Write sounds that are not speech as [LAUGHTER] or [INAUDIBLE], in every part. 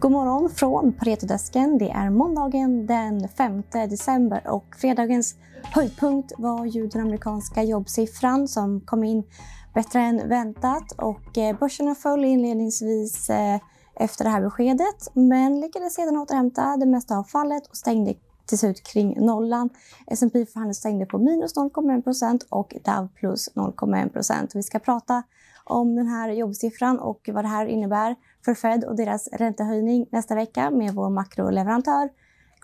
God morgon från Paretodesken. Det är måndagen den 5 december och fredagens höjdpunkt var ju den amerikanska jobbsiffran som kom in bättre än väntat och eh, börserna föll inledningsvis eh, efter det här beskedet men lyckades sedan återhämta det mesta av fallet och stängde till slut kring nollan. S&P för stängde på minus 0,1% och Dow plus 0,1% Vi ska prata om den här jobbsiffran och vad det här innebär för Fed och deras räntehöjning nästa vecka med vår makroleverantör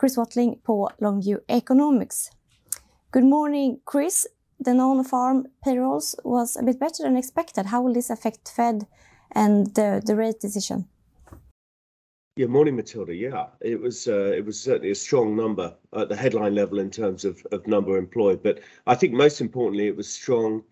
Chris Watling på Longview Economics. Good morning Chris. The non-farm payrolls was a bit better than expected. How will this affect Fed and the, the rate decision? Yeah, morning, Matilda. Yeah, it was uh, it was certainly a strong number at the headline level in terms of, of number employed, but I think most importantly, it was strong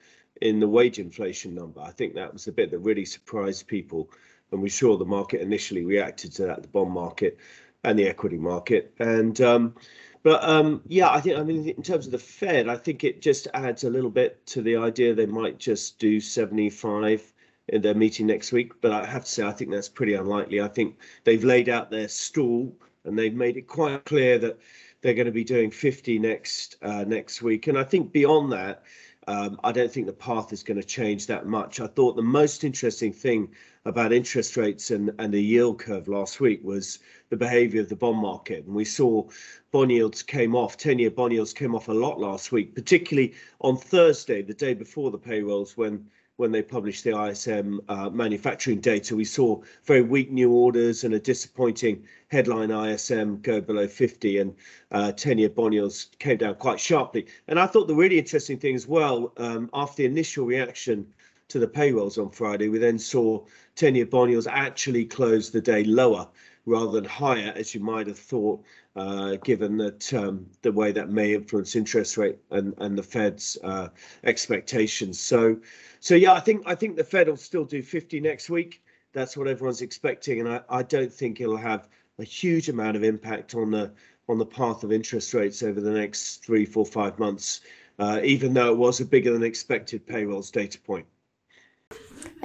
in the wage inflation number. I think that was the bit that really surprised people, and we saw the market initially reacted to that, the bond market and the equity market. And um, but um, yeah, I think I mean in terms of the Fed, I think it just adds a little bit to the idea they might just do 75 in their meeting next week. But I have to say, I think that's pretty unlikely. I think they've laid out their stall and they've made it quite clear that they're going to be doing 50 next uh, next week. And I think beyond that, um, I don't think the path is going to change that much. I thought the most interesting thing about interest rates and, and the yield curve last week was the behavior of the bond market. And we saw bond yields came off, 10 year bond yields came off a lot last week, particularly on Thursday, the day before the payrolls, when when they published the ISM uh, manufacturing data, we saw very weak new orders and a disappointing headline ISM go below 50 and uh, 10 year bond yields came down quite sharply. And I thought the really interesting thing as well, um, after the initial reaction to the payrolls on Friday, we then saw 10 year bond yields actually close the day lower rather than higher, as you might have thought, uh, given that um, the way that may influence interest rate and, and the Fed's uh, expectations. So, so yeah, I think I think the Fed will still do 50 next week. That's what everyone's expecting, and I, I don't think it'll have a huge amount of impact on the on the path of interest rates over the next three, four, five months. Uh, even though it was a bigger than expected payrolls data point.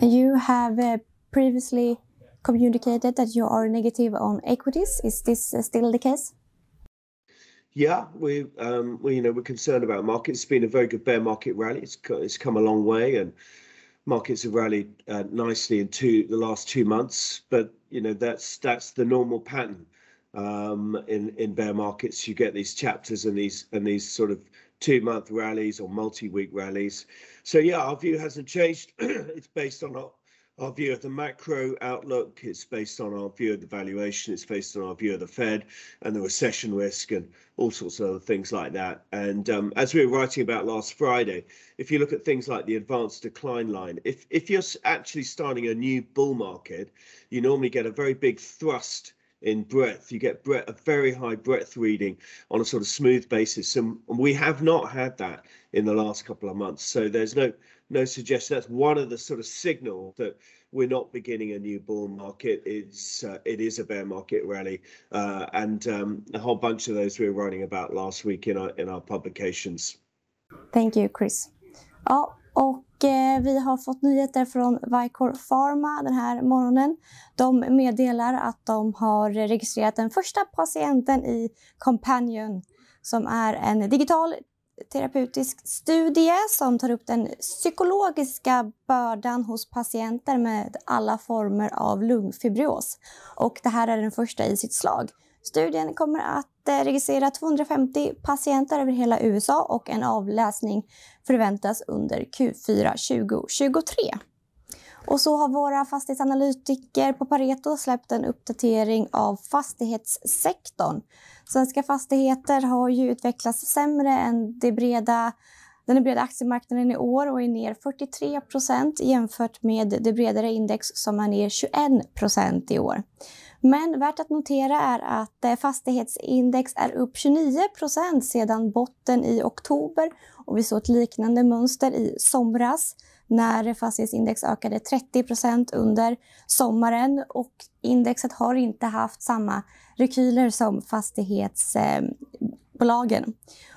You have uh, previously communicated that you are negative on equities. Is this uh, still the case? Yeah, we, um, we, you know, we're concerned about markets. It's been a very good bear market rally. It's it's come a long way, and markets have rallied uh, nicely in two the last two months. But you know, that's that's the normal pattern um, in in bear markets. You get these chapters and these and these sort of two month rallies or multi week rallies. So yeah, our view hasn't changed. [CLEARS THROAT] it's based on our our view of the macro outlook. It's based on our view of the valuation. It's based on our view of the Fed and the recession risk and all sorts of other things like that. And um, as we were writing about last Friday, if you look at things like the advanced decline line, if if you're actually starting a new bull market, you normally get a very big thrust in breadth. You get a very high breadth reading on a sort of smooth basis, and we have not had that in the last couple of months. So there's no no suggestion. That's one of the sort of signals that we're not beginning a new bull market. It's uh, it is a bear market rally, uh, and um, a whole bunch of those we were writing about last week in our in our publications. Thank you, Chris. Ja, och eh, vi har fått nyheter från Vicor Pharma den här morgonen. De meddelar att de har registrerat den första patienten i Companion som är en digital terapeutisk studie som tar upp den psykologiska bördan hos patienter med alla former av lungfibros. Och det här är den första i sitt slag. Studien kommer att eh, registrera 250 patienter över hela USA och en avläsning förväntas under Q4 2023. Och så har våra fastighetsanalytiker på Pareto släppt en uppdatering av fastighetssektorn. Svenska fastigheter har ju utvecklats sämre än det breda, den breda aktiemarknaden i år och är ner 43 procent jämfört med det bredare index som är ner 21 procent i år. Men värt att notera är att eh, fastighetsindex är upp 29 procent sedan botten i oktober och vi såg ett liknande mönster i somras när fastighetsindex ökade 30 procent under sommaren och indexet har inte haft samma rekyler som fastighetsbolagen.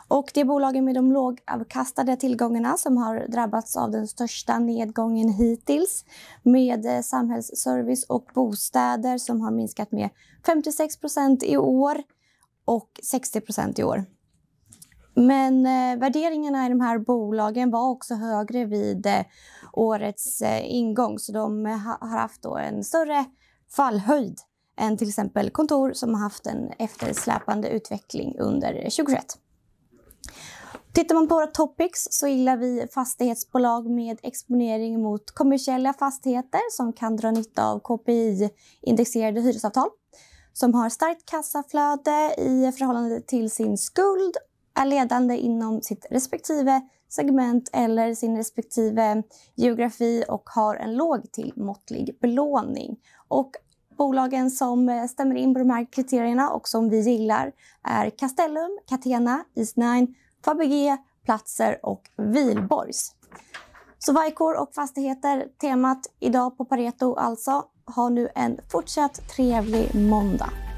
Och det är bolagen med de lågavkastade tillgångarna som har drabbats av den största nedgången hittills med eh, samhällsservice och bostäder som har minskat med 56 procent i år och 60 procent i år. Men eh, värderingarna i de här bolagen var också högre vid eh, årets eh, ingång så de eh, ha, har haft då en större fallhöjd än till exempel kontor som har haft en eftersläpande utveckling under 2021. Tittar man på våra topics så gillar vi fastighetsbolag med exponering mot kommersiella fastigheter som kan dra nytta av KPI-indexerade hyresavtal som har starkt kassaflöde i förhållande till sin skuld, är ledande inom sitt respektive segment eller sin respektive geografi och har en låg till måttlig belåning. Och bolagen som eh, stämmer in på de här kriterierna och som vi gillar är Castellum, Catena, Eastnine, Fabege, Platser och Vilborgs. Så Vicor och fastigheter, temat idag på Pareto alltså. Ha nu en fortsatt trevlig måndag.